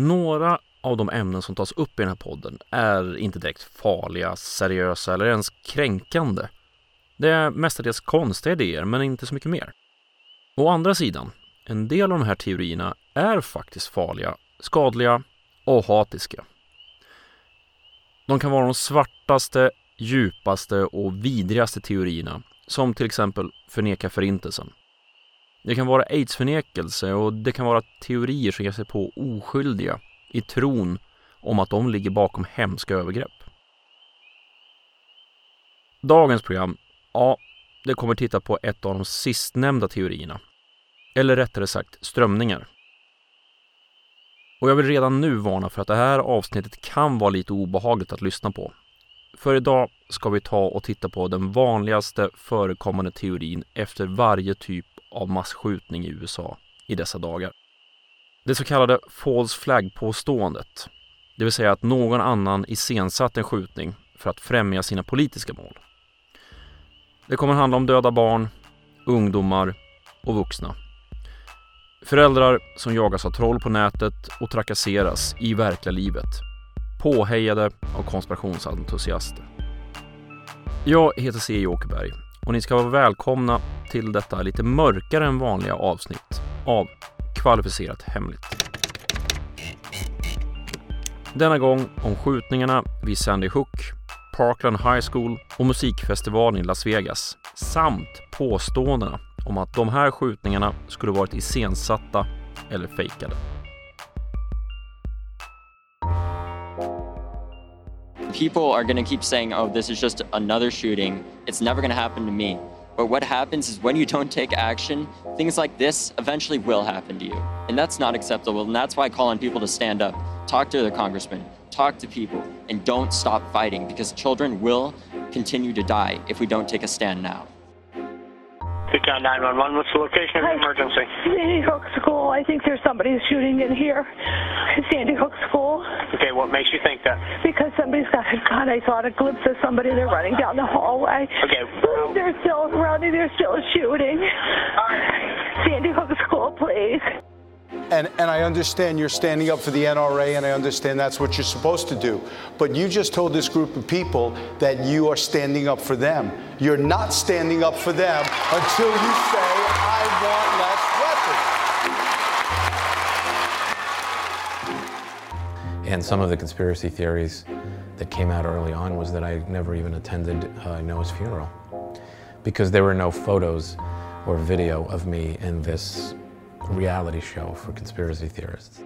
Några av de ämnen som tas upp i den här podden är inte direkt farliga, seriösa eller ens kränkande. Det är mestadels konstiga idéer, men inte så mycket mer. Å andra sidan, en del av de här teorierna är faktiskt farliga, skadliga och hatiska. De kan vara de svartaste, djupaste och vidrigaste teorierna, som till exempel förneka förintelsen. Det kan vara aidsförnekelse och det kan vara teorier som ger sig på oskyldiga i tron om att de ligger bakom hemska övergrepp. Dagens program, ja, det kommer titta på ett av de sistnämnda teorierna. Eller rättare sagt strömningar. Och jag vill redan nu varna för att det här avsnittet kan vara lite obehagligt att lyssna på. För idag ska vi ta och titta på den vanligaste förekommande teorin efter varje typ av massskjutning i USA i dessa dagar. Det så kallade false flag-påståendet, det vill säga att någon annan iscensatt en skjutning för att främja sina politiska mål. Det kommer handla om döda barn, ungdomar och vuxna. Föräldrar som jagas av troll på nätet och trakasseras i verkliga livet. Påhejade av konspirationsentusiaster. Jag heter C. Åkerberg och ni ska vara välkomna till detta lite mörkare än vanliga avsnitt av Kvalificerat Hemligt. Denna gång om skjutningarna vid Sandy Hook, Parkland High School och musikfestivalen i Las Vegas samt påståendena om att de här skjutningarna skulle varit iscensatta eller fejkade. People are going to keep saying, oh, this is just another shooting. It's never going to happen to me. But what happens is when you don't take action, things like this eventually will happen to you. And that's not acceptable. And that's why I call on people to stand up, talk to their congressman, talk to people, and don't stop fighting because children will continue to die if we don't take a stand now. Pecan 911, what's the location of the Hi. emergency? Sandy Hook School. I think there's somebody shooting in here. Sandy Hook School. Okay, what makes you think that? Because somebody's got a gun. I saw a glimpse of somebody. They're running down the hallway. Okay. They're still running. They're still shooting. Sandy Hook School, please. And, and I understand you're standing up for the NRA, and I understand that's what you're supposed to do. But you just told this group of people that you are standing up for them. You're not standing up for them until you say, I want less weapons. And some of the conspiracy theories that came out early on was that I never even attended uh, Noah's funeral because there were no photos or video of me in this reality show for conspiracy theorists.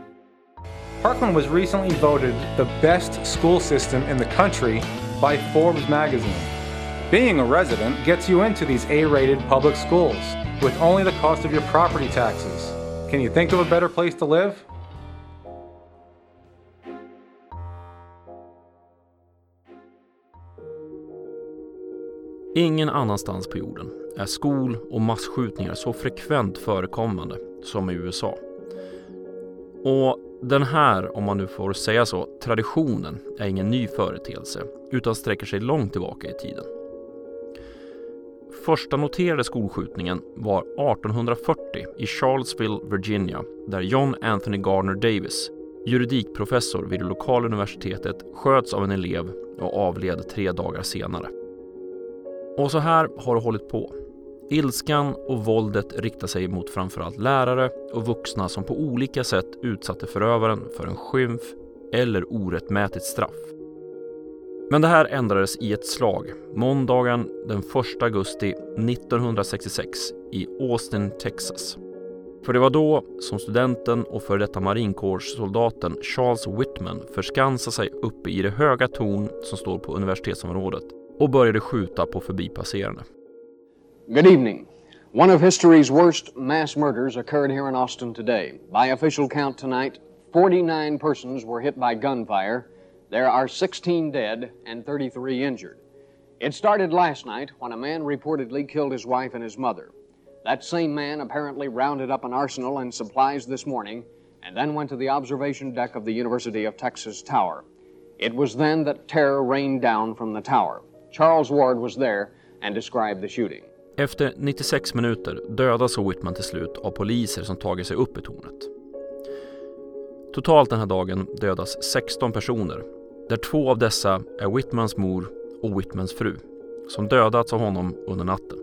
Parkland was recently voted the best school system in the country by Forbes magazine. Being a resident gets you into these A rated public schools with only the cost of your property taxes. Can you think of a better place to live? Ingen annanstans på jorden är skol och massskjutningar så frekvent förekommande som i USA. Och den här, om man nu får säga så, traditionen är ingen ny företeelse utan sträcker sig långt tillbaka i tiden. Första noterade skolskjutningen var 1840 i Charlottesville, Virginia, där John Anthony Gardner Davis, juridikprofessor vid det lokala universitetet, sköts av en elev och avled tre dagar senare. Och så här har det hållit på. Ilskan och våldet riktar sig mot framförallt lärare och vuxna som på olika sätt utsatte förövaren för en skymf eller orättmätigt straff. Men det här ändrades i ett slag måndagen den 1 augusti 1966 i Austin, Texas. För det var då som studenten och före detta marinkårssoldaten Charles Whitman förskansade sig uppe i det höga torn som står på universitetsområdet och började skjuta på förbipasserande. Good evening. One of history's worst mass murders occurred here in Austin today. By official count tonight, 49 persons were hit by gunfire. There are 16 dead and 33 injured. It started last night when a man reportedly killed his wife and his mother. That same man apparently rounded up an arsenal and supplies this morning and then went to the observation deck of the University of Texas Tower. It was then that terror rained down from the tower. Charles Ward was there and described the shooting. Efter 96 minuter dödas Whitman till slut av poliser som tagit sig upp i tornet. Totalt den här dagen dödas 16 personer, där två av dessa är Whitmans mor och Whitmans fru, som dödats av honom under natten.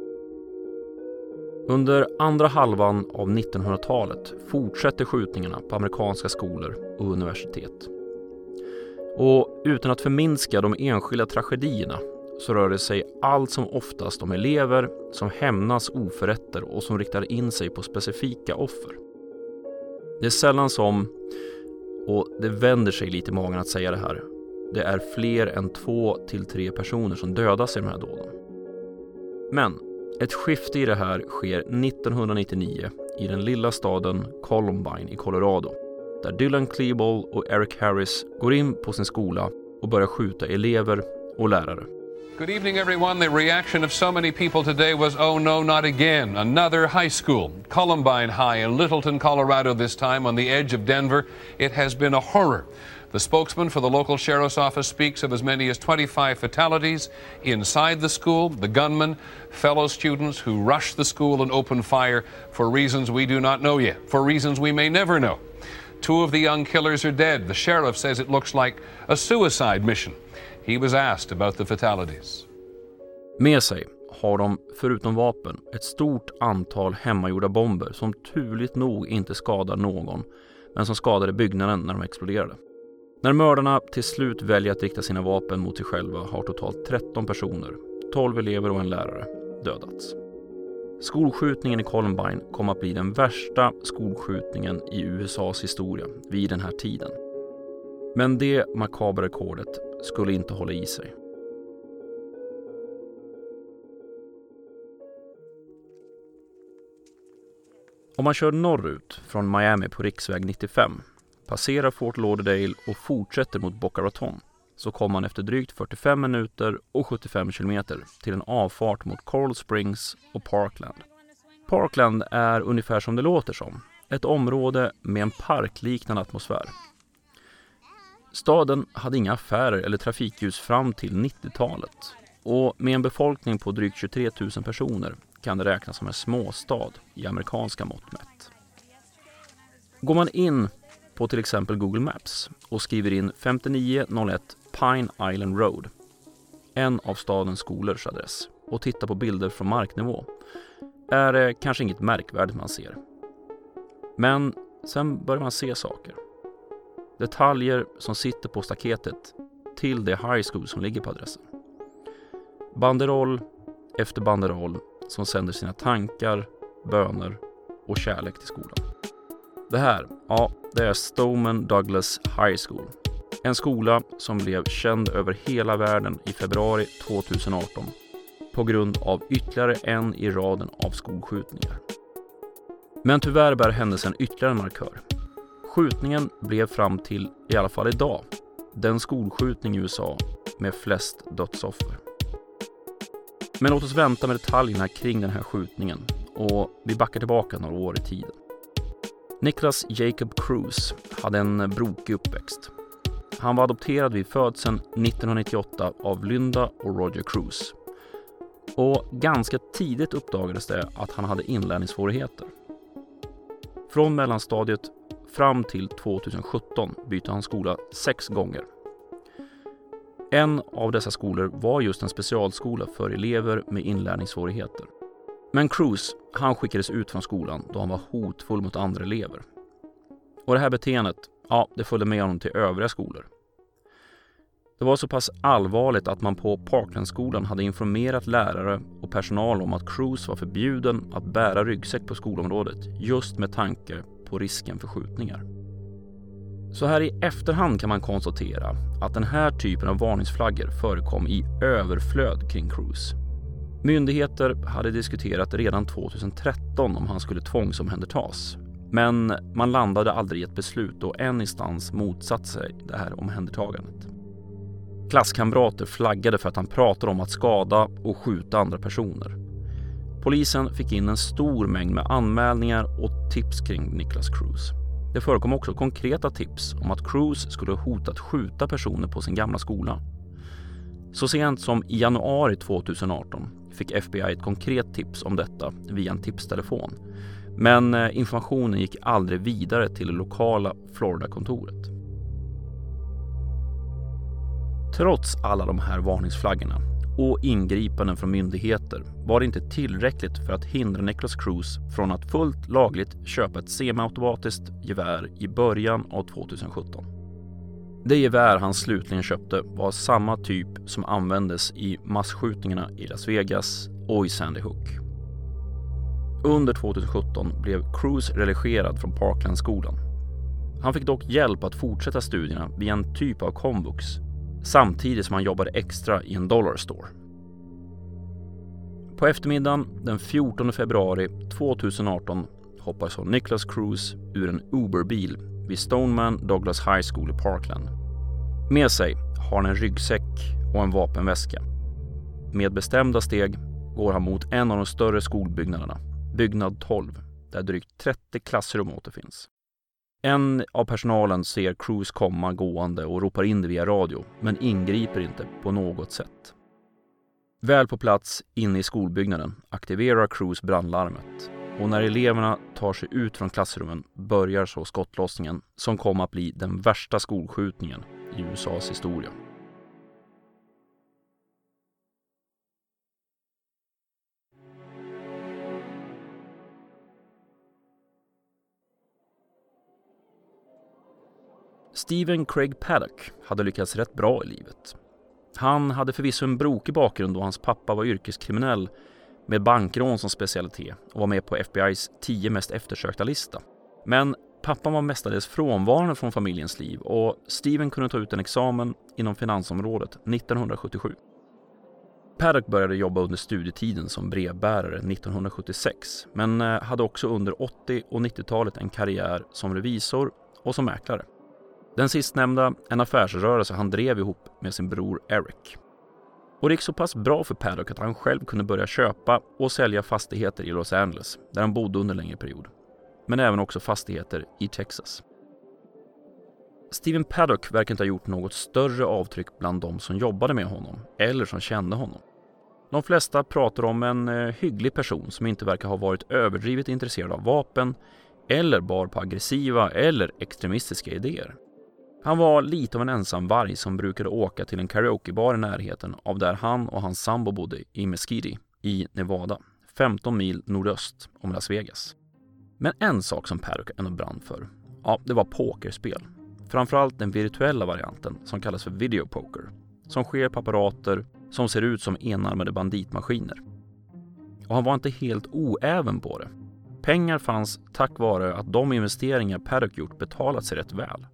Under andra halvan av 1900-talet fortsätter skjutningarna på amerikanska skolor och universitet. Och utan att förminska de enskilda tragedierna så rör det sig allt som oftast om elever som hämnas oförrätter och som riktar in sig på specifika offer. Det är sällan som, och det vänder sig lite i magen att säga det här, det är fler än två till tre personer som dödas i de här dåden. Men ett skifte i det här sker 1999 i den lilla staden Columbine i Colorado där Dylan Klebold och Eric Harris går in på sin skola och börjar skjuta elever och lärare. Good evening, everyone. The reaction of so many people today was, oh no, not again. Another high school, Columbine High in Littleton, Colorado, this time on the edge of Denver. It has been a horror. The spokesman for the local sheriff's office speaks of as many as 25 fatalities inside the school, the gunmen, fellow students who rushed the school and opened fire for reasons we do not know yet, for reasons we may never know. Two of the young killers are dead. The sheriff says it looks like a suicide mission. He was asked about the fatalities. Med sig har de, förutom vapen, ett stort antal hemmagjorda bomber som turligt nog inte skadar någon, men som skadade byggnaden när de exploderade. När mördarna till slut väljer att rikta sina vapen mot sig själva har totalt 13 personer, 12 elever och en lärare, dödats. Skolskjutningen i Columbine kom att bli den värsta skolskjutningen i USAs historia vid den här tiden. Men det makabra rekordet skulle inte hålla i sig. Om man kör norrut från Miami på riksväg 95, passerar Fort Lauderdale och fortsätter mot Boca Raton så kommer man efter drygt 45 minuter och 75 kilometer till en avfart mot Coral Springs och Parkland. Parkland är ungefär som det låter som, ett område med en parkliknande atmosfär. Staden hade inga affärer eller trafikljus fram till 90-talet och med en befolkning på drygt 23 000 personer kan det räknas som en småstad i amerikanska mått mätt. Går man in på till exempel Google Maps och skriver in 5901 Pine Island Road, en av stadens skolors adress, och tittar på bilder från marknivå är det kanske inget märkvärdigt man ser. Men sen börjar man se saker. Detaljer som sitter på staketet till det high school som ligger på adressen. Banderoll efter banderoll som sänder sina tankar, böner och kärlek till skolan. Det här, ja, det är Stoneman Douglas High School. En skola som blev känd över hela världen i februari 2018 på grund av ytterligare en i raden av skolskjutningar. Men tyvärr bär händelsen ytterligare en markör. Skjutningen blev fram till, i alla fall idag, den skolskjutning i USA med flest dödsoffer. Men låt oss vänta med detaljerna kring den här skjutningen och vi backar tillbaka några år i tiden. Niklas Jacob Cruz hade en brokig uppväxt. Han var adopterad vid födseln 1998 av Lynda och Roger Cruz. Och ganska tidigt uppdagades det att han hade inlärningssvårigheter. Från mellanstadiet fram till 2017 bytte han skola sex gånger. En av dessa skolor var just en specialskola för elever med inlärningssvårigheter. Men Cruz, han skickades ut från skolan då han var hotfull mot andra elever. Och det här beteendet, ja, det följde med honom till övriga skolor. Det var så pass allvarligt att man på Parklandskolan hade informerat lärare och personal om att Cruz var förbjuden att bära ryggsäck på skolområdet just med tanke på risken för skjutningar. Så här i efterhand kan man konstatera att den här typen av varningsflaggor förekom i överflöd kring Cruz. Myndigheter hade diskuterat redan 2013 om han skulle tvångsomhändertas. Men man landade aldrig i ett beslut och en instans motsatte sig det här omhändertagandet. Klasskamrater flaggade för att han pratade om att skada och skjuta andra personer. Polisen fick in en stor mängd med anmälningar och tips kring Niklas Cruz. Det förekom också konkreta tips om att Cruz skulle hotat skjuta personer på sin gamla skola. Så sent som i januari 2018 fick FBI ett konkret tips om detta via en tipstelefon. Men eh, informationen gick aldrig vidare till det lokala Florida-kontoret. Trots alla de här varningsflaggorna och ingripanden från myndigheter var det inte tillräckligt för att hindra Niklas Cruz från att fullt lagligt köpa ett semiautomatiskt gevär i början av 2017. Det gevär han slutligen köpte var samma typ som användes i massskjutningarna i Las Vegas och i Sandy Hook. Under 2017 blev Cruz relegerad från Parklandskolan. Han fick dock hjälp att fortsätta studierna via en typ av komvux samtidigt som han jobbade extra i en dollarstore. På eftermiddagen den 14 februari 2018 hoppar så Niklas Cruz ur en Uber-bil vid Stoneman Douglas High School i Parkland. Med sig har han en ryggsäck och en vapenväska. Med bestämda steg går han mot en av de större skolbyggnaderna, byggnad 12, där drygt 30 klassrum återfinns. En av personalen ser Cruz komma gående och ropar in det via radio, men ingriper inte på något sätt. Väl på plats inne i skolbyggnaden aktiverar Cruz brandlarmet och när eleverna tar sig ut från klassrummen börjar så skottlossningen som kom att bli den värsta skolskjutningen i USAs historia. Steven Craig Paddock hade lyckats rätt bra i livet. Han hade förvisso en brokig bakgrund då hans pappa var yrkeskriminell med bankrån som specialitet och var med på FBI's 10 mest eftersökta lista. Men pappan var mestadels frånvarande från familjens liv och Steven kunde ta ut en examen inom finansområdet 1977. Paddock började jobba under studietiden som brevbärare 1976 men eh, hade också under 80 och 90-talet en karriär som revisor och som mäklare. Den sistnämnda en affärsrörelse han drev ihop med sin bror Eric. Och det gick så pass bra för Paddock att han själv kunde börja köpa och sälja fastigheter i Los Angeles, där han bodde under en längre period. Men även också fastigheter i Texas. Steven Paddock verkar inte ha gjort något större avtryck bland de som jobbade med honom eller som kände honom. De flesta pratar om en eh, hygglig person som inte verkar ha varit överdrivet intresserad av vapen eller bar på aggressiva eller extremistiska idéer. Han var lite av en ensam varg som brukade åka till en karaokebar i närheten av där han och hans sambo bodde i Mesquite i Nevada, 15 mil nordöst om Las Vegas. Men en sak som Paddock ändå brann för, ja, det var pokerspel. Framförallt den virtuella varianten som kallas för video poker, som sker på apparater som ser ut som enarmade banditmaskiner. Och han var inte helt oäven på det. Pengar fanns tack vare att de investeringar Paddock gjort betalat sig rätt väl.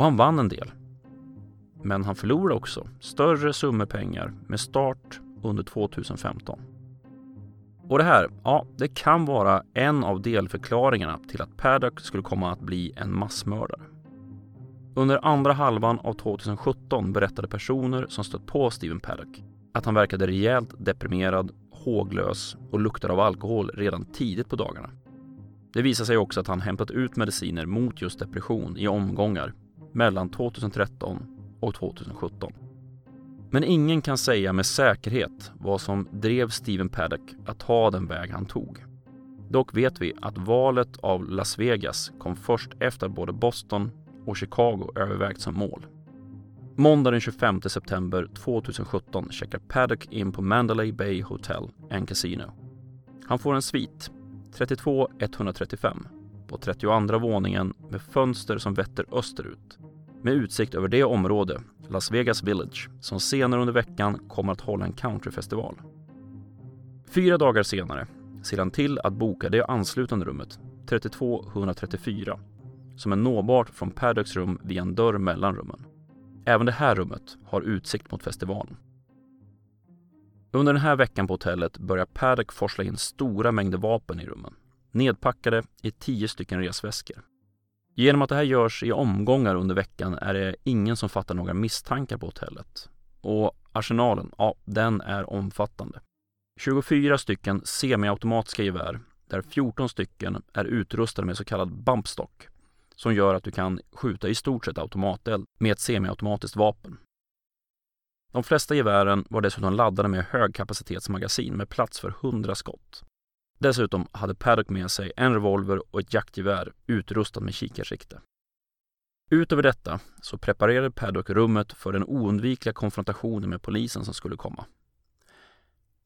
Och han vann en del. Men han förlorade också större summor pengar med start under 2015. Och det här, ja, det kan vara en av delförklaringarna till att Paddock skulle komma att bli en massmördare. Under andra halvan av 2017 berättade personer som stött på Steven Paddock att han verkade rejält deprimerad, håglös och luktade av alkohol redan tidigt på dagarna. Det visade sig också att han hämtat ut mediciner mot just depression i omgångar mellan 2013 och 2017. Men ingen kan säga med säkerhet vad som drev Steven Paddock att ta den väg han tog. Dock vet vi att valet av Las Vegas kom först efter att både Boston och Chicago övervägt som mål. Måndag den 25 september 2017 checkar Paddock in på Mandalay Bay Hotel and Casino. Han får en svit, 32 135, på 32 våningen med fönster som vetter österut med utsikt över det område, Las Vegas Village, som senare under veckan kommer att hålla en countryfestival. Fyra dagar senare ser han till att boka det anslutande rummet, 32134, som är nåbart från Paddocks rum via en dörr mellan rummen. Även det här rummet har utsikt mot festivalen. Under den här veckan på hotellet börjar Paddock forsla in stora mängder vapen i rummen, nedpackade i tio stycken resväskor. Genom att det här görs i omgångar under veckan är det ingen som fattar några misstankar på hotellet. Och arsenalen, ja, den är omfattande. 24 stycken semiautomatiska gevär där 14 stycken är utrustade med så kallad bumpstock som gör att du kan skjuta i stort sett automateld med ett semiautomatiskt vapen. De flesta gevären var dessutom laddade med högkapacitetsmagasin med plats för 100 skott. Dessutom hade Paddock med sig en revolver och ett jaktgevär utrustat med kikarsikte. Utöver detta så preparerade Paddock rummet för den oundvikliga konfrontationen med polisen som skulle komma.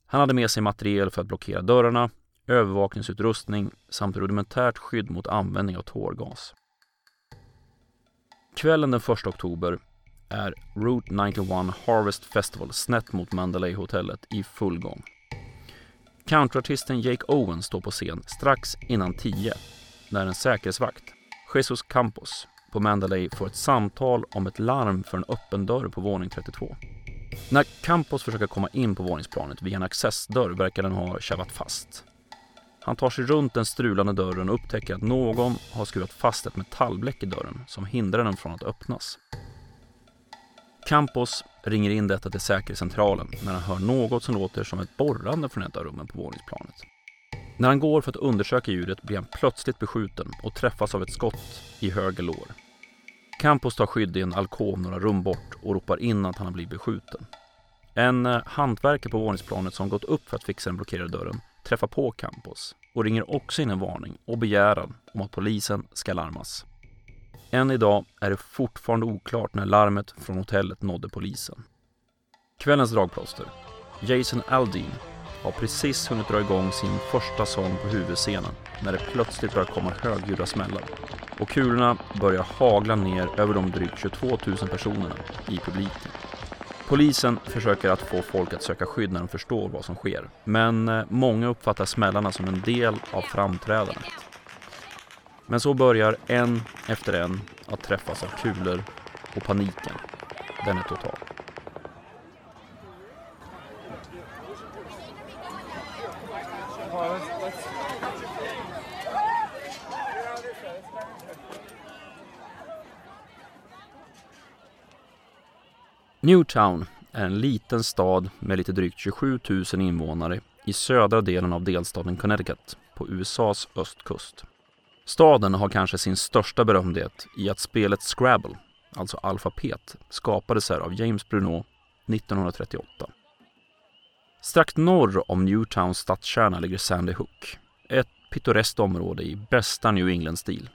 Han hade med sig materiel för att blockera dörrarna, övervakningsutrustning samt rudimentärt skydd mot användning av tårgas. Kvällen den 1 oktober är Route 91 Harvest Festival snett mot Mandalay-hotellet i full gång. Countryartisten Jake Owen står på scen strax innan 10 när en säkerhetsvakt, Jesus Campos, på Mandalay får ett samtal om ett larm för en öppen dörr på våning 32. När Campos försöker komma in på våningsplanet via en accessdörr verkar den ha tjavat fast. Han tar sig runt den strulande dörren och upptäcker att någon har skruvat fast ett metallbläck i dörren som hindrar den från att öppnas. Campos ringer in detta till säkerhetscentralen när han hör något som låter som ett borrande från ett av rummen på våningsplanet. När han går för att undersöka ljudet blir han plötsligt beskjuten och träffas av ett skott i höger lår. Campos tar skydd i en alkov några rum bort och ropar in att han har blivit beskjuten. En eh, hantverkare på våningsplanet som gått upp för att fixa den blockerade dörren träffar på Campos och ringer också in en varning och begäran om att polisen ska larmas. Än idag är det fortfarande oklart när larmet från hotellet nådde polisen. Kvällens dragplåster. Jason Aldean har precis hunnit dra igång sin första sång på huvudscenen när det plötsligt börjar komma högljudda smällar och kulorna börjar hagla ner över de drygt 22 000 personerna i publiken. Polisen försöker att få folk att söka skydd när de förstår vad som sker, men eh, många uppfattar smällarna som en del av framträdandet. Men så börjar en efter en att träffas av kulor och paniken, den är total. Newtown är en liten stad med lite drygt 27 000 invånare i södra delen av delstaten Connecticut på USAs östkust. Staden har kanske sin största berömdhet i att spelet Scrabble, alltså alfabet, skapades här av James Bruno 1938. Strax norr om Newtowns stadskärna ligger Sandy Hook, ett pittoreskt område i bästa New England-stil.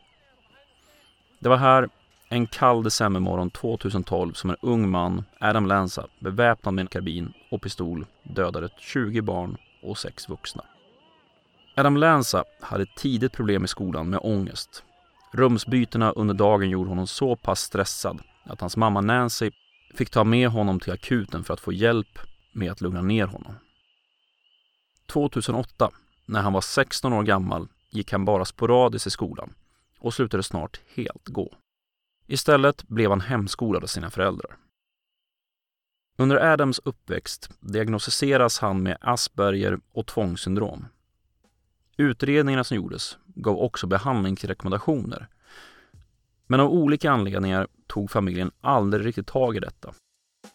Det var här en kall decembermorgon 2012 som en ung man, Adam Lanza, beväpnad med en karbin och pistol dödade 20 barn och 6 vuxna. Adam Lanza hade tidigt problem i skolan med ångest. Rumsbytena under dagen gjorde honom så pass stressad att hans mamma Nancy fick ta med honom till akuten för att få hjälp med att lugna ner honom. 2008, när han var 16 år gammal, gick han bara sporadiskt i skolan och slutade snart helt gå. Istället blev han hemskolad av sina föräldrar. Under Adams uppväxt diagnostiseras han med Asperger och tvångssyndrom. Utredningarna som gjordes gav också behandlingsrekommendationer. Men av olika anledningar tog familjen aldrig riktigt tag i detta.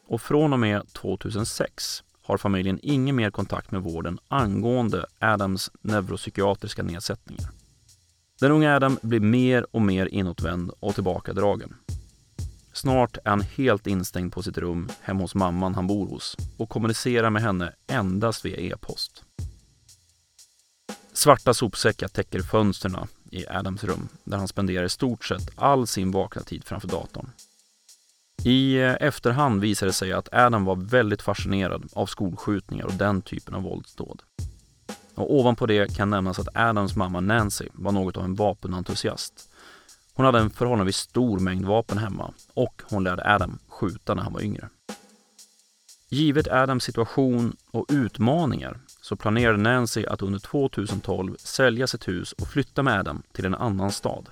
Och från och med 2006 har familjen ingen mer kontakt med vården angående Adams neuropsykiatriska nedsättningar. Den unga Adam blir mer och mer inåtvänd och tillbakadragen. Snart är han helt instängd på sitt rum hemma hos mamman han bor hos och kommunicerar med henne endast via e-post. Svarta sopsäckar täcker fönstren i Adams rum där han spenderar i stort sett all sin vakna tid framför datorn. I eh, efterhand visar det sig att Adam var väldigt fascinerad av skolskjutningar och den typen av våldsdåd. Och ovanpå det kan nämnas att Adams mamma Nancy var något av en vapenentusiast. Hon hade en förhållandevis stor mängd vapen hemma och hon lärde Adam skjuta när han var yngre. Givet Adams situation och utmaningar så planerade Nancy att under 2012 sälja sitt hus och flytta med Adam till en annan stad.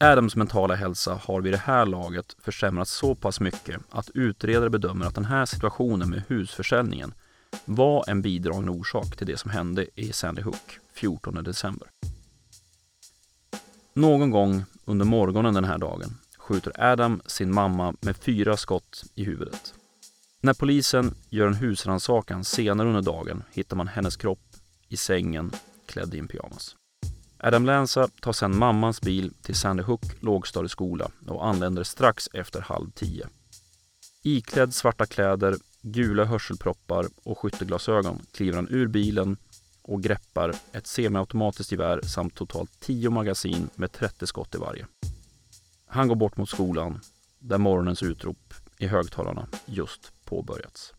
Adams mentala hälsa har vid det här laget försämrats så pass mycket att utredare bedömer att den här situationen med husförsäljningen var en bidragande orsak till det som hände i Sandy Hook 14 december. Någon gång under morgonen den här dagen skjuter Adam sin mamma med fyra skott i huvudet. När polisen gör en husrannsakan senare under dagen hittar man hennes kropp i sängen klädd i en pyjamas. Adam Lanza tar sedan mammans bil till Sandy Hook lågstadieskola och anländer strax efter halv tio. Iklädd svarta kläder, gula hörselproppar och skytteglasögon kliver han ur bilen och greppar ett semiautomatiskt gevär samt totalt 10 magasin med 30 skott i varje. Han går bort mot skolan där morgonens utrop i högtalarna just påbörjats.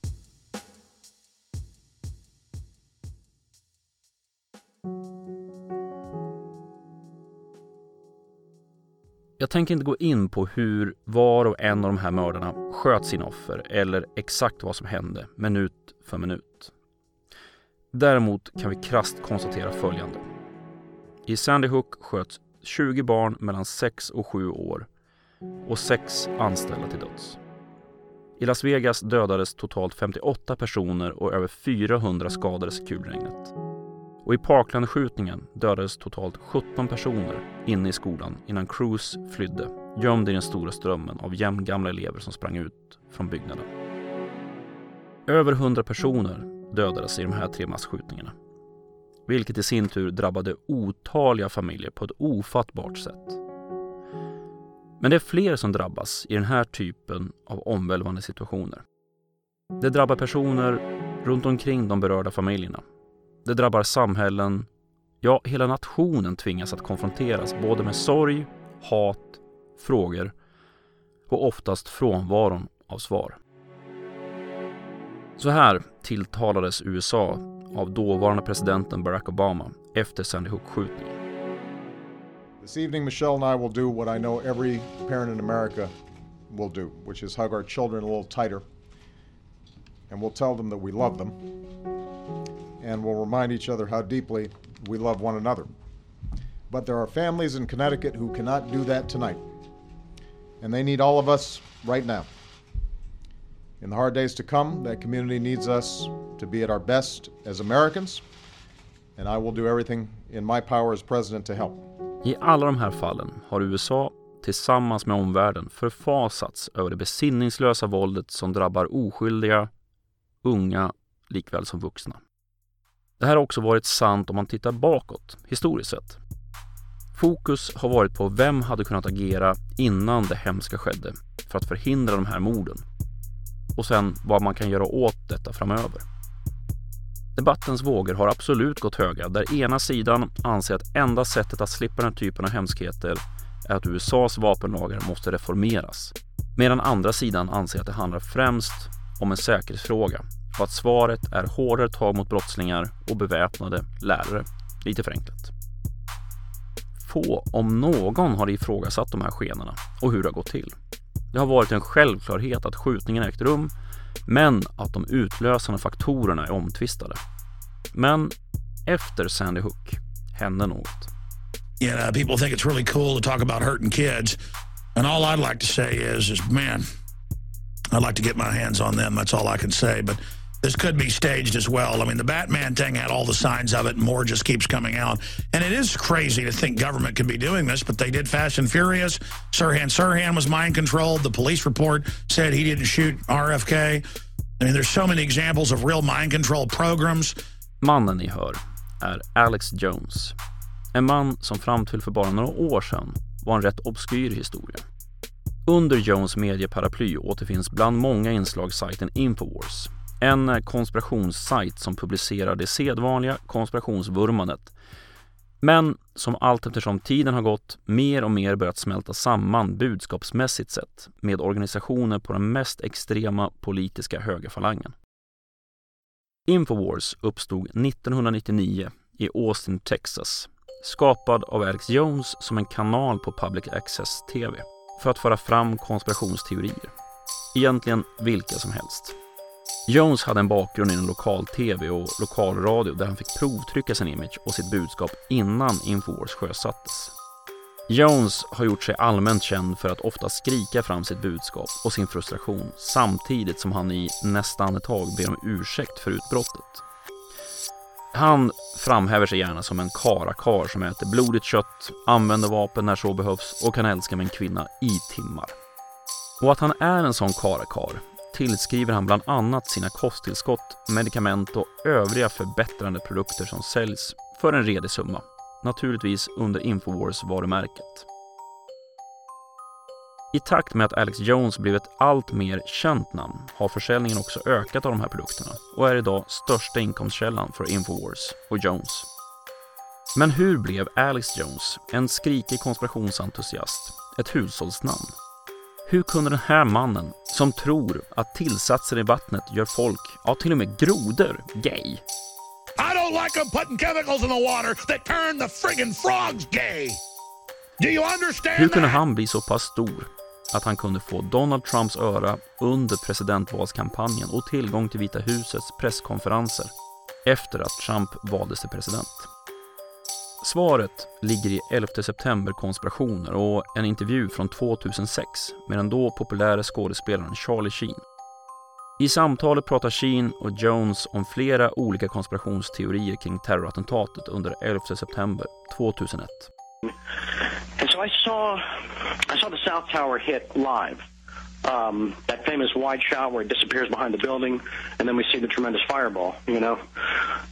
Jag tänker inte gå in på hur var och en av de här mördarna sköt sina offer eller exakt vad som hände minut för minut. Däremot kan vi krast konstatera följande. I Sandy Hook sköts 20 barn mellan 6 och 7 år och 6 anställda till döds. I Las Vegas dödades totalt 58 personer och över 400 skadades i kulregnet. Och i Parkland-skjutningen dödades totalt 17 personer inne i skolan innan Cruz flydde, gömd i den stora strömmen av jämngamla elever som sprang ut från byggnaden. Över 100 personer dödades i de här tre massskjutningarna. Vilket i sin tur drabbade otaliga familjer på ett ofattbart sätt. Men det är fler som drabbas i den här typen av omvälvande situationer. Det drabbar personer runt omkring de berörda familjerna det drabbar samhällen, ja hela nationen tvingas att konfronteras både med sorg, hat, frågor och oftast frånvaron av svar. Så här tilltalades USA av dåvarande presidenten Barack Obama efter Sandy Hook-skjutningen. This evening Michelle and I will do what I know every parent in America will do, which is hug our children a little tighter and we'll tell them that we love them and we'll remind each other how deeply we love one another. But there are families in Connecticut who cannot do that tonight, and they need all of us right now. In the hard days to come, that community needs us to be at our best as Americans, and I will do everything in my power as president to help. I alla de här fallen har USA tillsammans med omvärlden förfasats över det besinningslösa våldet som drabbar oskyldiga, unga likväl som vuxna. Det här har också varit sant om man tittar bakåt, historiskt sett. Fokus har varit på vem hade kunnat agera innan det hemska skedde för att förhindra de här morden. Och sen vad man kan göra åt detta framöver. Debattens vågor har absolut gått höga där ena sidan anser att enda sättet att slippa den här typen av hemskheter är att USAs vapenlagar måste reformeras. Medan andra sidan anser att det handlar främst om en säkerhetsfråga och att svaret är hårdare tag mot brottslingar och beväpnade lärare. Lite förenklat. Få, om någon, har ifrågasatt de här skenorna och hur det har gått till. Det har varit en självklarhet att skjutningen ägt rum, men att de utlösande faktorerna är omtvistade. Men efter Sandy Hook hände något. You uh, know, people think it's really cool to talk about hurting kids. And all I'd like to say is, is man, I'd like to get my hands on them. That's all I can say. But this could be staged as well. I mean, the Batman thing had all the signs of it, and more just keeps coming out. And it is crazy to think government could be doing this, but they did Fast and Furious. Sirhan Sirhan was mind controlled. The police report said he didn't shoot RFK. I mean, there's so many examples of real mind control programs. Mannen ni hör är Alex Jones. En man som fram till för bara några år sedan var en rätt obskyr historia. Under Jones medieparaply återfinns bland många inslag sajten Infowars en konspirationssajt som publicerar det sedvanliga konspirationsvurmandet men som allt eftersom tiden har gått mer och mer börjat smälta samman budskapsmässigt sett med organisationer på den mest extrema politiska högerfalangen. Infowars uppstod 1999 i Austin, Texas skapad av Alex Jones som en kanal på Public Access TV för att föra fram konspirationsteorier. Egentligen vilka som helst. Jones hade en bakgrund inom lokal-tv och lokalradio där han fick provtrycka sin image och sitt budskap innan Infowars sjösattes. Jones har gjort sig allmänt känd för att ofta skrika fram sitt budskap och sin frustration samtidigt som han i nästa andetag ber om ursäkt för utbrottet. Han framhäver sig gärna som en karakar som äter blodigt kött, använder vapen när så behövs och kan älska med en kvinna i timmar. Och att han är en sån karakar tillskriver han bland annat sina kosttillskott, medicament och övriga förbättrande produkter som säljs för en redig summa. Naturligtvis under Infowars varumärket. I takt med att Alex Jones blev ett allt mer känt namn har försäljningen också ökat av de här produkterna och är idag största inkomstkällan för Infowars och Jones. Men hur blev Alex Jones, en skrikig konspirationsentusiast, ett hushållsnamn? Hur kunde den här mannen, som tror att tillsatser i vattnet gör folk, ja till och med grodor, gay? I don't like them putting chemicals in the water that turn the friggin' frogs gay. Do you understand Hur kunde han bli så pass stor att han kunde få Donald Trumps öra under presidentvalskampanjen och tillgång till Vita husets presskonferenser efter att Trump valdes till president? Svaret ligger i 11 september-konspirationer och en intervju från 2006 med den då populära skådespelaren Charlie Sheen. I samtalet pratar Sheen och Jones om flera olika konspirationsteorier kring terrorattentatet under 11 september 2001. And so I saw, I saw the South Tower hit live. Um, that famous wide shot where it disappears behind the building, and then we see the tremendous fireball. You know,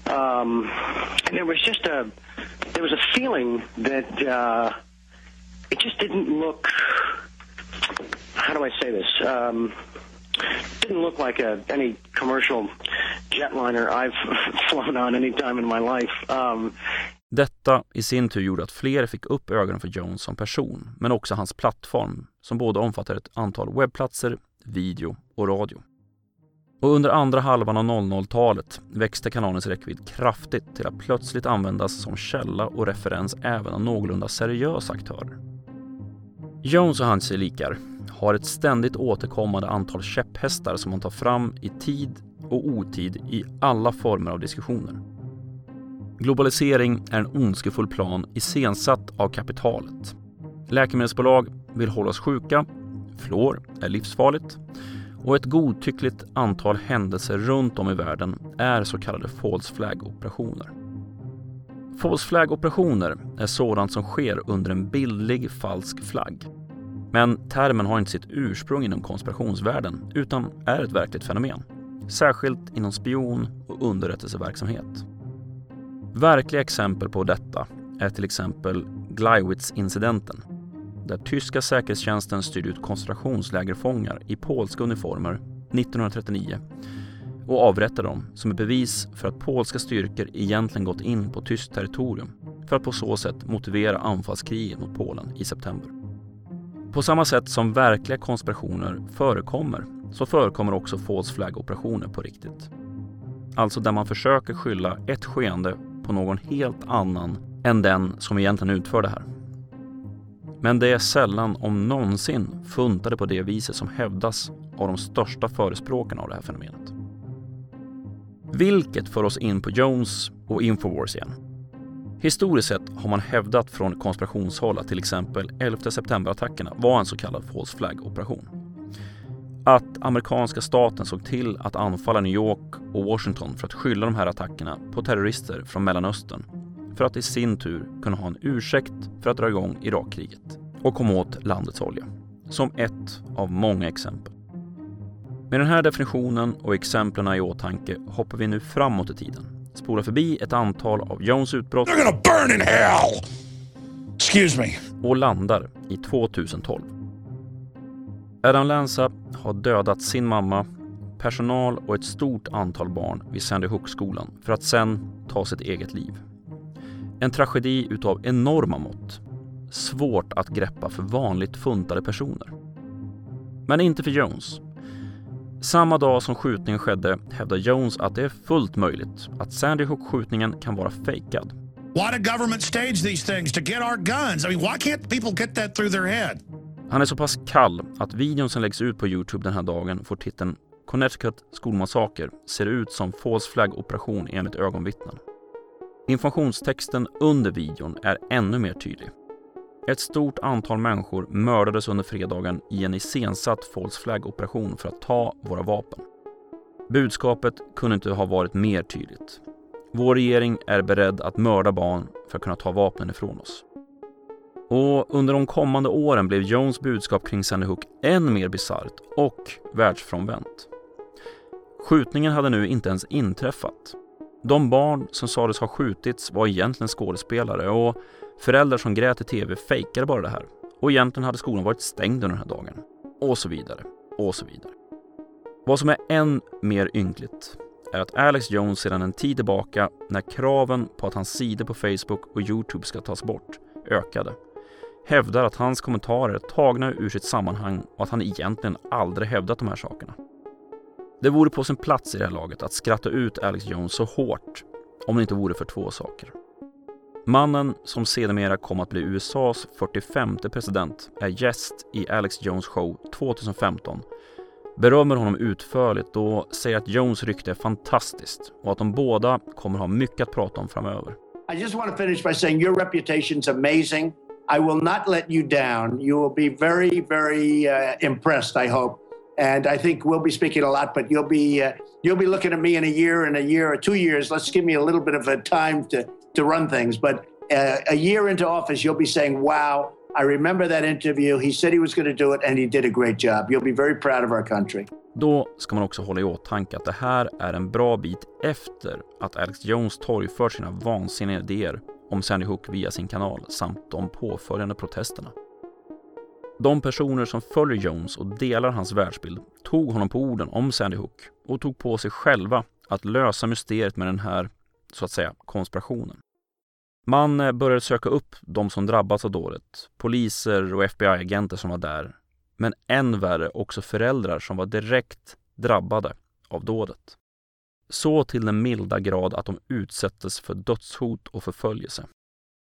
um, and there was just a, there was a feeling that uh, it just didn't look. How do I say this? Um, didn't look like a, any commercial jetliner I've flown on any time in my life. Um, Detta i sin tur gjorde att fler fick upp ögonen för Jones som person, men också hans plattform som både omfattar ett antal webbplatser, video och radio. Och under andra halvan av 00-talet växte kanalens räckvidd kraftigt till att plötsligt användas som källa och referens även av någorlunda seriösa aktörer. Jones och hans gelikar har ett ständigt återkommande antal käpphästar som man tar fram i tid och otid i alla former av diskussioner. Globalisering är en ondskefull plan iscensatt av kapitalet. Läkemedelsbolag vill hålla oss sjuka, fluor är livsfarligt och ett godtyckligt antal händelser runt om i världen är så kallade false flag-operationer. False flag-operationer är sådant som sker under en bildlig falsk flagg. Men termen har inte sitt ursprung inom konspirationsvärlden utan är ett verkligt fenomen. Särskilt inom spion och underrättelseverksamhet. Verkliga exempel på detta är till exempel Gleiwitz-incidenten där tyska säkerhetstjänsten styrde ut koncentrationslägerfångar i polska uniformer 1939 och avrättade dem som ett bevis för att polska styrkor egentligen gått in på tyskt territorium för att på så sätt motivera anfallskriget mot Polen i september. På samma sätt som verkliga konspirationer förekommer så förekommer också false flag-operationer på riktigt. Alltså där man försöker skylla ett skeende på någon helt annan än den som egentligen utför det här. Men det är sällan, om någonsin, funtade på det viset som hävdas av de största förespråkarna av det här fenomenet. Vilket för oss in på Jones och Infowars igen. Historiskt sett har man hävdat från konspirationshåll att till exempel 11 september-attackerna var en så kallad false flag-operation. Att amerikanska staten såg till att anfalla New York och Washington för att skylla de här attackerna på terrorister från Mellanöstern för att i sin tur kunna ha en ursäkt för att dra igång Irakkriget och komma åt landets olja. Som ett av många exempel. Med den här definitionen och exemplen i åtanke hoppar vi nu framåt i tiden. Spolar förbi ett antal av Jones utbrott och landar i 2012. Adam Lanza har dödat sin mamma, personal och ett stort antal barn vid Sandy Hook-skolan för att sen ta sitt eget liv. En tragedi utav enorma mått. Svårt att greppa för vanligt funtade personer. Men inte för Jones. Samma dag som skjutningen skedde hävdar Jones att det är fullt möjligt att Sandy Hook-skjutningen kan vara fejkad. Why did government stage these things to get our guns? I mean, why can't people get that through their head? Han är så pass kall att videon som läggs ut på Youtube den här dagen får titeln Connecticut skolmassaker ser ut som false flag-operation enligt ögonvittnen. Informationstexten under videon är ännu mer tydlig. Ett stort antal människor mördades under fredagen i en iscensatt false flag-operation för att ta våra vapen. Budskapet kunde inte ha varit mer tydligt. Vår regering är beredd att mörda barn för att kunna ta vapnen ifrån oss. Och under de kommande åren blev Jones budskap kring Sandy Hook än mer bisarrt och världsfrånvänt. Skjutningen hade nu inte ens inträffat. De barn som sades ha skjutits var egentligen skådespelare och föräldrar som grät i tv fejkade bara det här Och egentligen hade skolan varit stängd under den här dagen. Och så vidare. Och så vidare. Vad som är än mer ynkligt är att Alex Jones sedan en tid tillbaka, när kraven på att hans sidor på Facebook och Youtube ska tas bort ökade, hävdar att hans kommentarer är tagna ur sitt sammanhang och att han egentligen aldrig hävdat de här sakerna. Det vore på sin plats i det här laget att skratta ut Alex Jones så hårt om det inte vore för två saker. Mannen som sedermera kom att bli USAs 45 president är gäst i Alex Jones show 2015 berömmer honom utförligt och säger att Jones rykte är fantastiskt och att de båda kommer ha mycket att prata om framöver. I just want to finish by saying your reputation's amazing. I will not let you down. You will be very, very uh, impressed, I hope. And I think we'll be speaking a lot, but you'll be uh, you'll be looking at me in a year, and a year or two years. Let's give me a little bit of a time to to run things. But uh, a year into office, you'll be saying, "Wow, I remember that interview. He said he was going to do it, and he did a great job. You'll be very proud of our country." Då ska man också hålla i åtanke att det här är en bra bit efter att Alex Jones torgfört sina vansinniga idéer om Sandy Hook via sin kanal samt de påföljande protesterna. De personer som följer Jones och delar hans världsbild tog honom på orden om Sandy Hook och tog på sig själva att lösa mysteriet med den här, så att säga, konspirationen. Man eh, började söka upp de som drabbats av dådet, poliser och FBI-agenter som var där, men än värre också föräldrar som var direkt drabbade av dådet. Så till den milda grad att de utsattes för dödshot och förföljelse.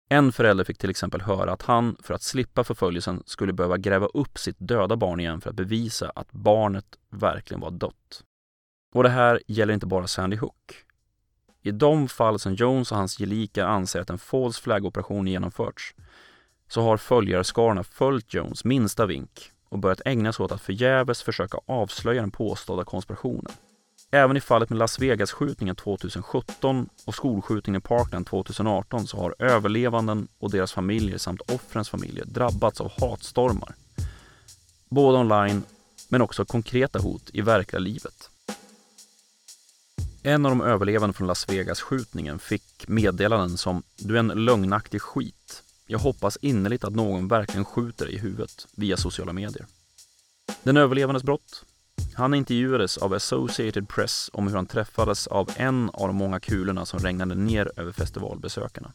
En förälder fick till exempel höra att han, för att slippa förföljelsen, skulle behöva gräva upp sitt döda barn igen för att bevisa att barnet verkligen var dött. Och det här gäller inte bara Sandy Hook. I de fall som Jones och hans gelikar anser att en false flag-operation genomförts så har följarskarorna följt Jones minsta vink och börjat ägna sig åt att förgäves försöka avslöja den påstådda konspirationen. Även i fallet med Las Vegas-skjutningen 2017 och skolskjutningen i Parkland 2018 så har överlevanden och deras familjer samt offrens familjer drabbats av hatstormar. Både online men också konkreta hot i verkliga livet. En av de överlevande från Las Vegas-skjutningen fick meddelanden som “Du är en lögnaktig skit. Jag hoppas innerligt att någon verkligen skjuter dig i huvudet” via sociala medier. Den överlevandes brott han intervjuades av Associated Press om hur han träffades av en av de många kulorna som regnade ner över festivalbesökarna.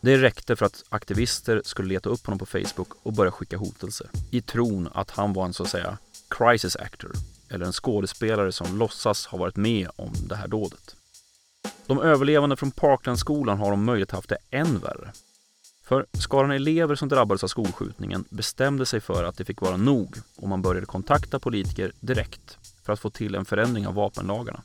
Det räckte för att aktivister skulle leta upp honom på Facebook och börja skicka hotelser i tron att han var en så att säga crisis actor eller en skådespelare som låtsas ha varit med om det här dådet. De överlevande från Parklandskolan har om möjligt haft det än värre. För skaran elever som drabbades av skolskjutningen bestämde sig för att det fick vara nog och man började kontakta politiker direkt för att få till en förändring av vapenlagarna.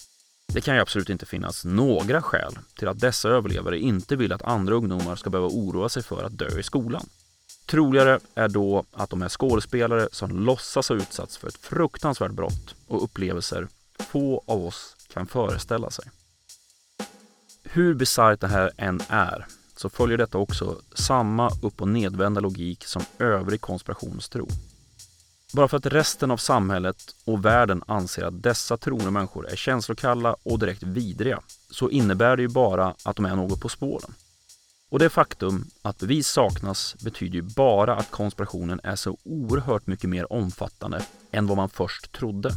Det kan ju absolut inte finnas några skäl till att dessa överlevare inte vill att andra ungdomar ska behöva oroa sig för att dö i skolan. Troligare är då att de är skådespelare som låtsas ha utsatts för ett fruktansvärt brott och upplevelser få av oss kan föreställa sig. Hur bisarrt det här än är så följer detta också samma upp och nedvända logik som övrig konspirationstro. Bara för att resten av samhället och världen anser att dessa troende människor är känslokalla och direkt vidriga så innebär det ju bara att de är något på spåren. Och det faktum att bevis saknas betyder ju bara att konspirationen är så oerhört mycket mer omfattande än vad man först trodde.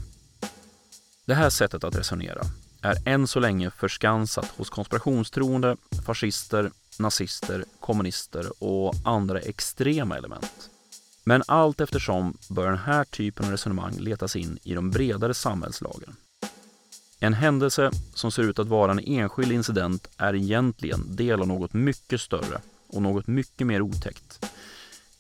Det här sättet att resonera är än så länge förskansat hos konspirationstroende, fascister, nazister, kommunister och andra extrema element. Men allt eftersom bör den här typen av resonemang letas in i de bredare samhällslagren. En händelse som ser ut att vara en enskild incident är egentligen del av något mycket större och något mycket mer otäckt.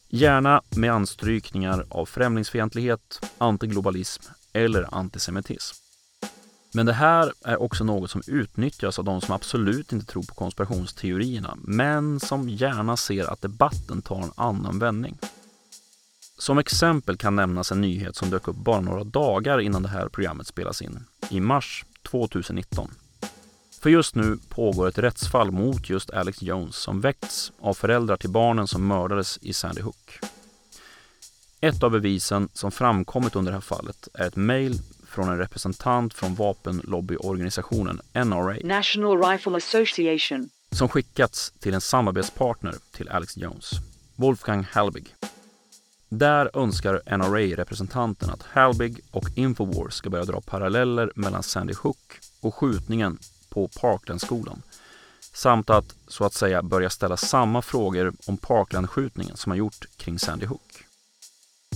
Gärna med anstrykningar av främlingsfientlighet, antiglobalism eller antisemitism. Men det här är också något som utnyttjas av de som absolut inte tror på konspirationsteorierna, men som gärna ser att debatten tar en annan vändning. Som exempel kan nämnas en nyhet som dök upp bara några dagar innan det här programmet spelas in, i mars 2019. För just nu pågår ett rättsfall mot just Alex Jones som väckts av föräldrar till barnen som mördades i Sandy Hook. Ett av bevisen som framkommit under det här fallet är ett mejl från en representant från vapenlobbyorganisationen NRA National Rifle Association som skickats till en samarbetspartner till Alex Jones, Wolfgang Halbig. Där önskar NRA-representanten att Halbig och Infowars ska börja dra paralleller mellan Sandy Hook och skjutningen på Parklandskolan samt att så att säga börja ställa samma frågor om Parklandskjutningen som man gjort kring Sandy Hook.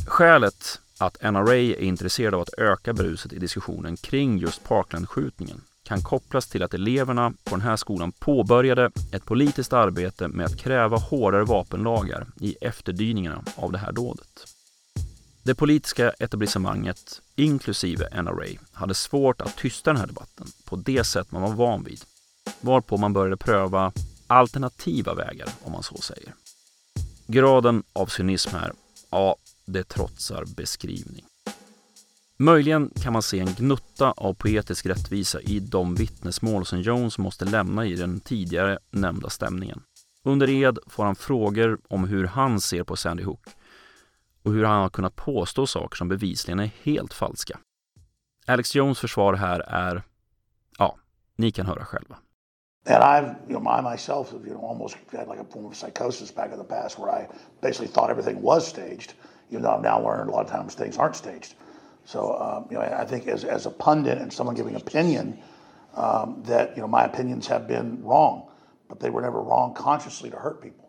Skälet att NRA är intresserad av att öka bruset i diskussionen kring just Parkland-skjutningen kan kopplas till att eleverna på den här skolan påbörjade ett politiskt arbete med att kräva hårdare vapenlagar i efterdyningarna av det här dådet. Det politiska etablissemanget, inklusive NRA, hade svårt att tysta den här debatten på det sätt man var van vid, varpå man började pröva alternativa vägar, om man så säger. Graden av cynism här, ja, det trotsar beskrivning. Möjligen kan man se en gnutta av poetisk rättvisa i de vittnesmål som Jones måste lämna i den tidigare nämnda stämningen. Under ed får han frågor om hur han ser på Sandy Hook och hur han har kunnat påstå saker som bevisligen är helt falska. Alex Jones försvar här är, ja, ni kan höra själva. And I've, you know, I myself, you know, almost had like a form of psychosis back in the past where I basically thought everything was staged, even though I've now learned a lot of times things aren't staged. So, um, you know, I think as, as a pundit and someone giving opinion, um, that, you know, my opinions have been wrong, but they were never wrong consciously to hurt people.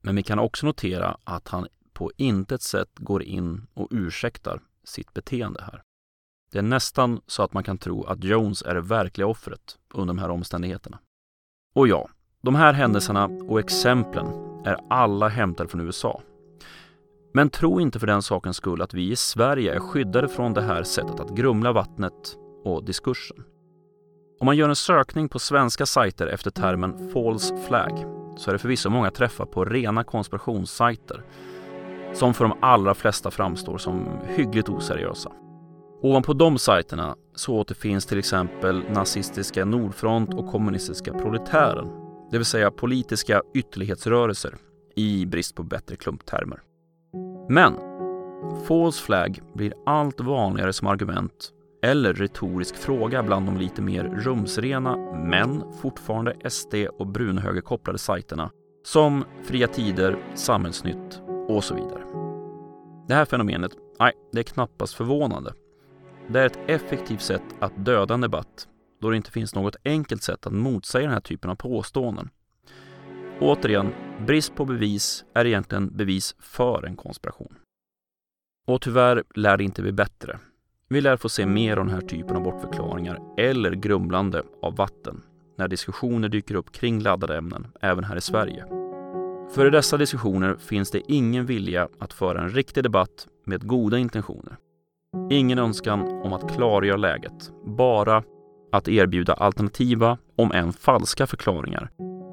Men vi kan också notera att han på intet sätt går in och ursäktar sitt beteende här. Det är nästan så att man kan tro att Jones är det verkliga offret under de här omständigheterna. Och ja, de här händelserna och exemplen är alla hämtade från USA. Men tro inte för den sakens skull att vi i Sverige är skyddade från det här sättet att grumla vattnet och diskursen. Om man gör en sökning på svenska sajter efter termen false flag så är det förvisso många träffar på rena konspirationssajter som för de allra flesta framstår som hyggligt oseriösa. Ovanpå de sajterna så återfinns till exempel nazistiska Nordfront och kommunistiska Proletären, det vill säga politiska ytterlighetsrörelser i brist på bättre klumptermer. Men false flag blir allt vanligare som argument eller retorisk fråga bland de lite mer rumsrena men fortfarande SD och brunhögerkopplade sajterna som Fria Tider, Samhällsnytt och så vidare. Det här fenomenet, nej, det är knappast förvånande. Det är ett effektivt sätt att döda en debatt då det inte finns något enkelt sätt att motsäga den här typen av påståenden. Återigen, brist på bevis är egentligen bevis för en konspiration. Och tyvärr lär det inte bli bättre. Vi lär få se mer av den här typen av bortförklaringar eller grumlande av vatten när diskussioner dyker upp kring laddade ämnen även här i Sverige. För i dessa diskussioner finns det ingen vilja att föra en riktig debatt med goda intentioner. Ingen önskan om att klargöra läget, bara att erbjuda alternativa, om än falska förklaringar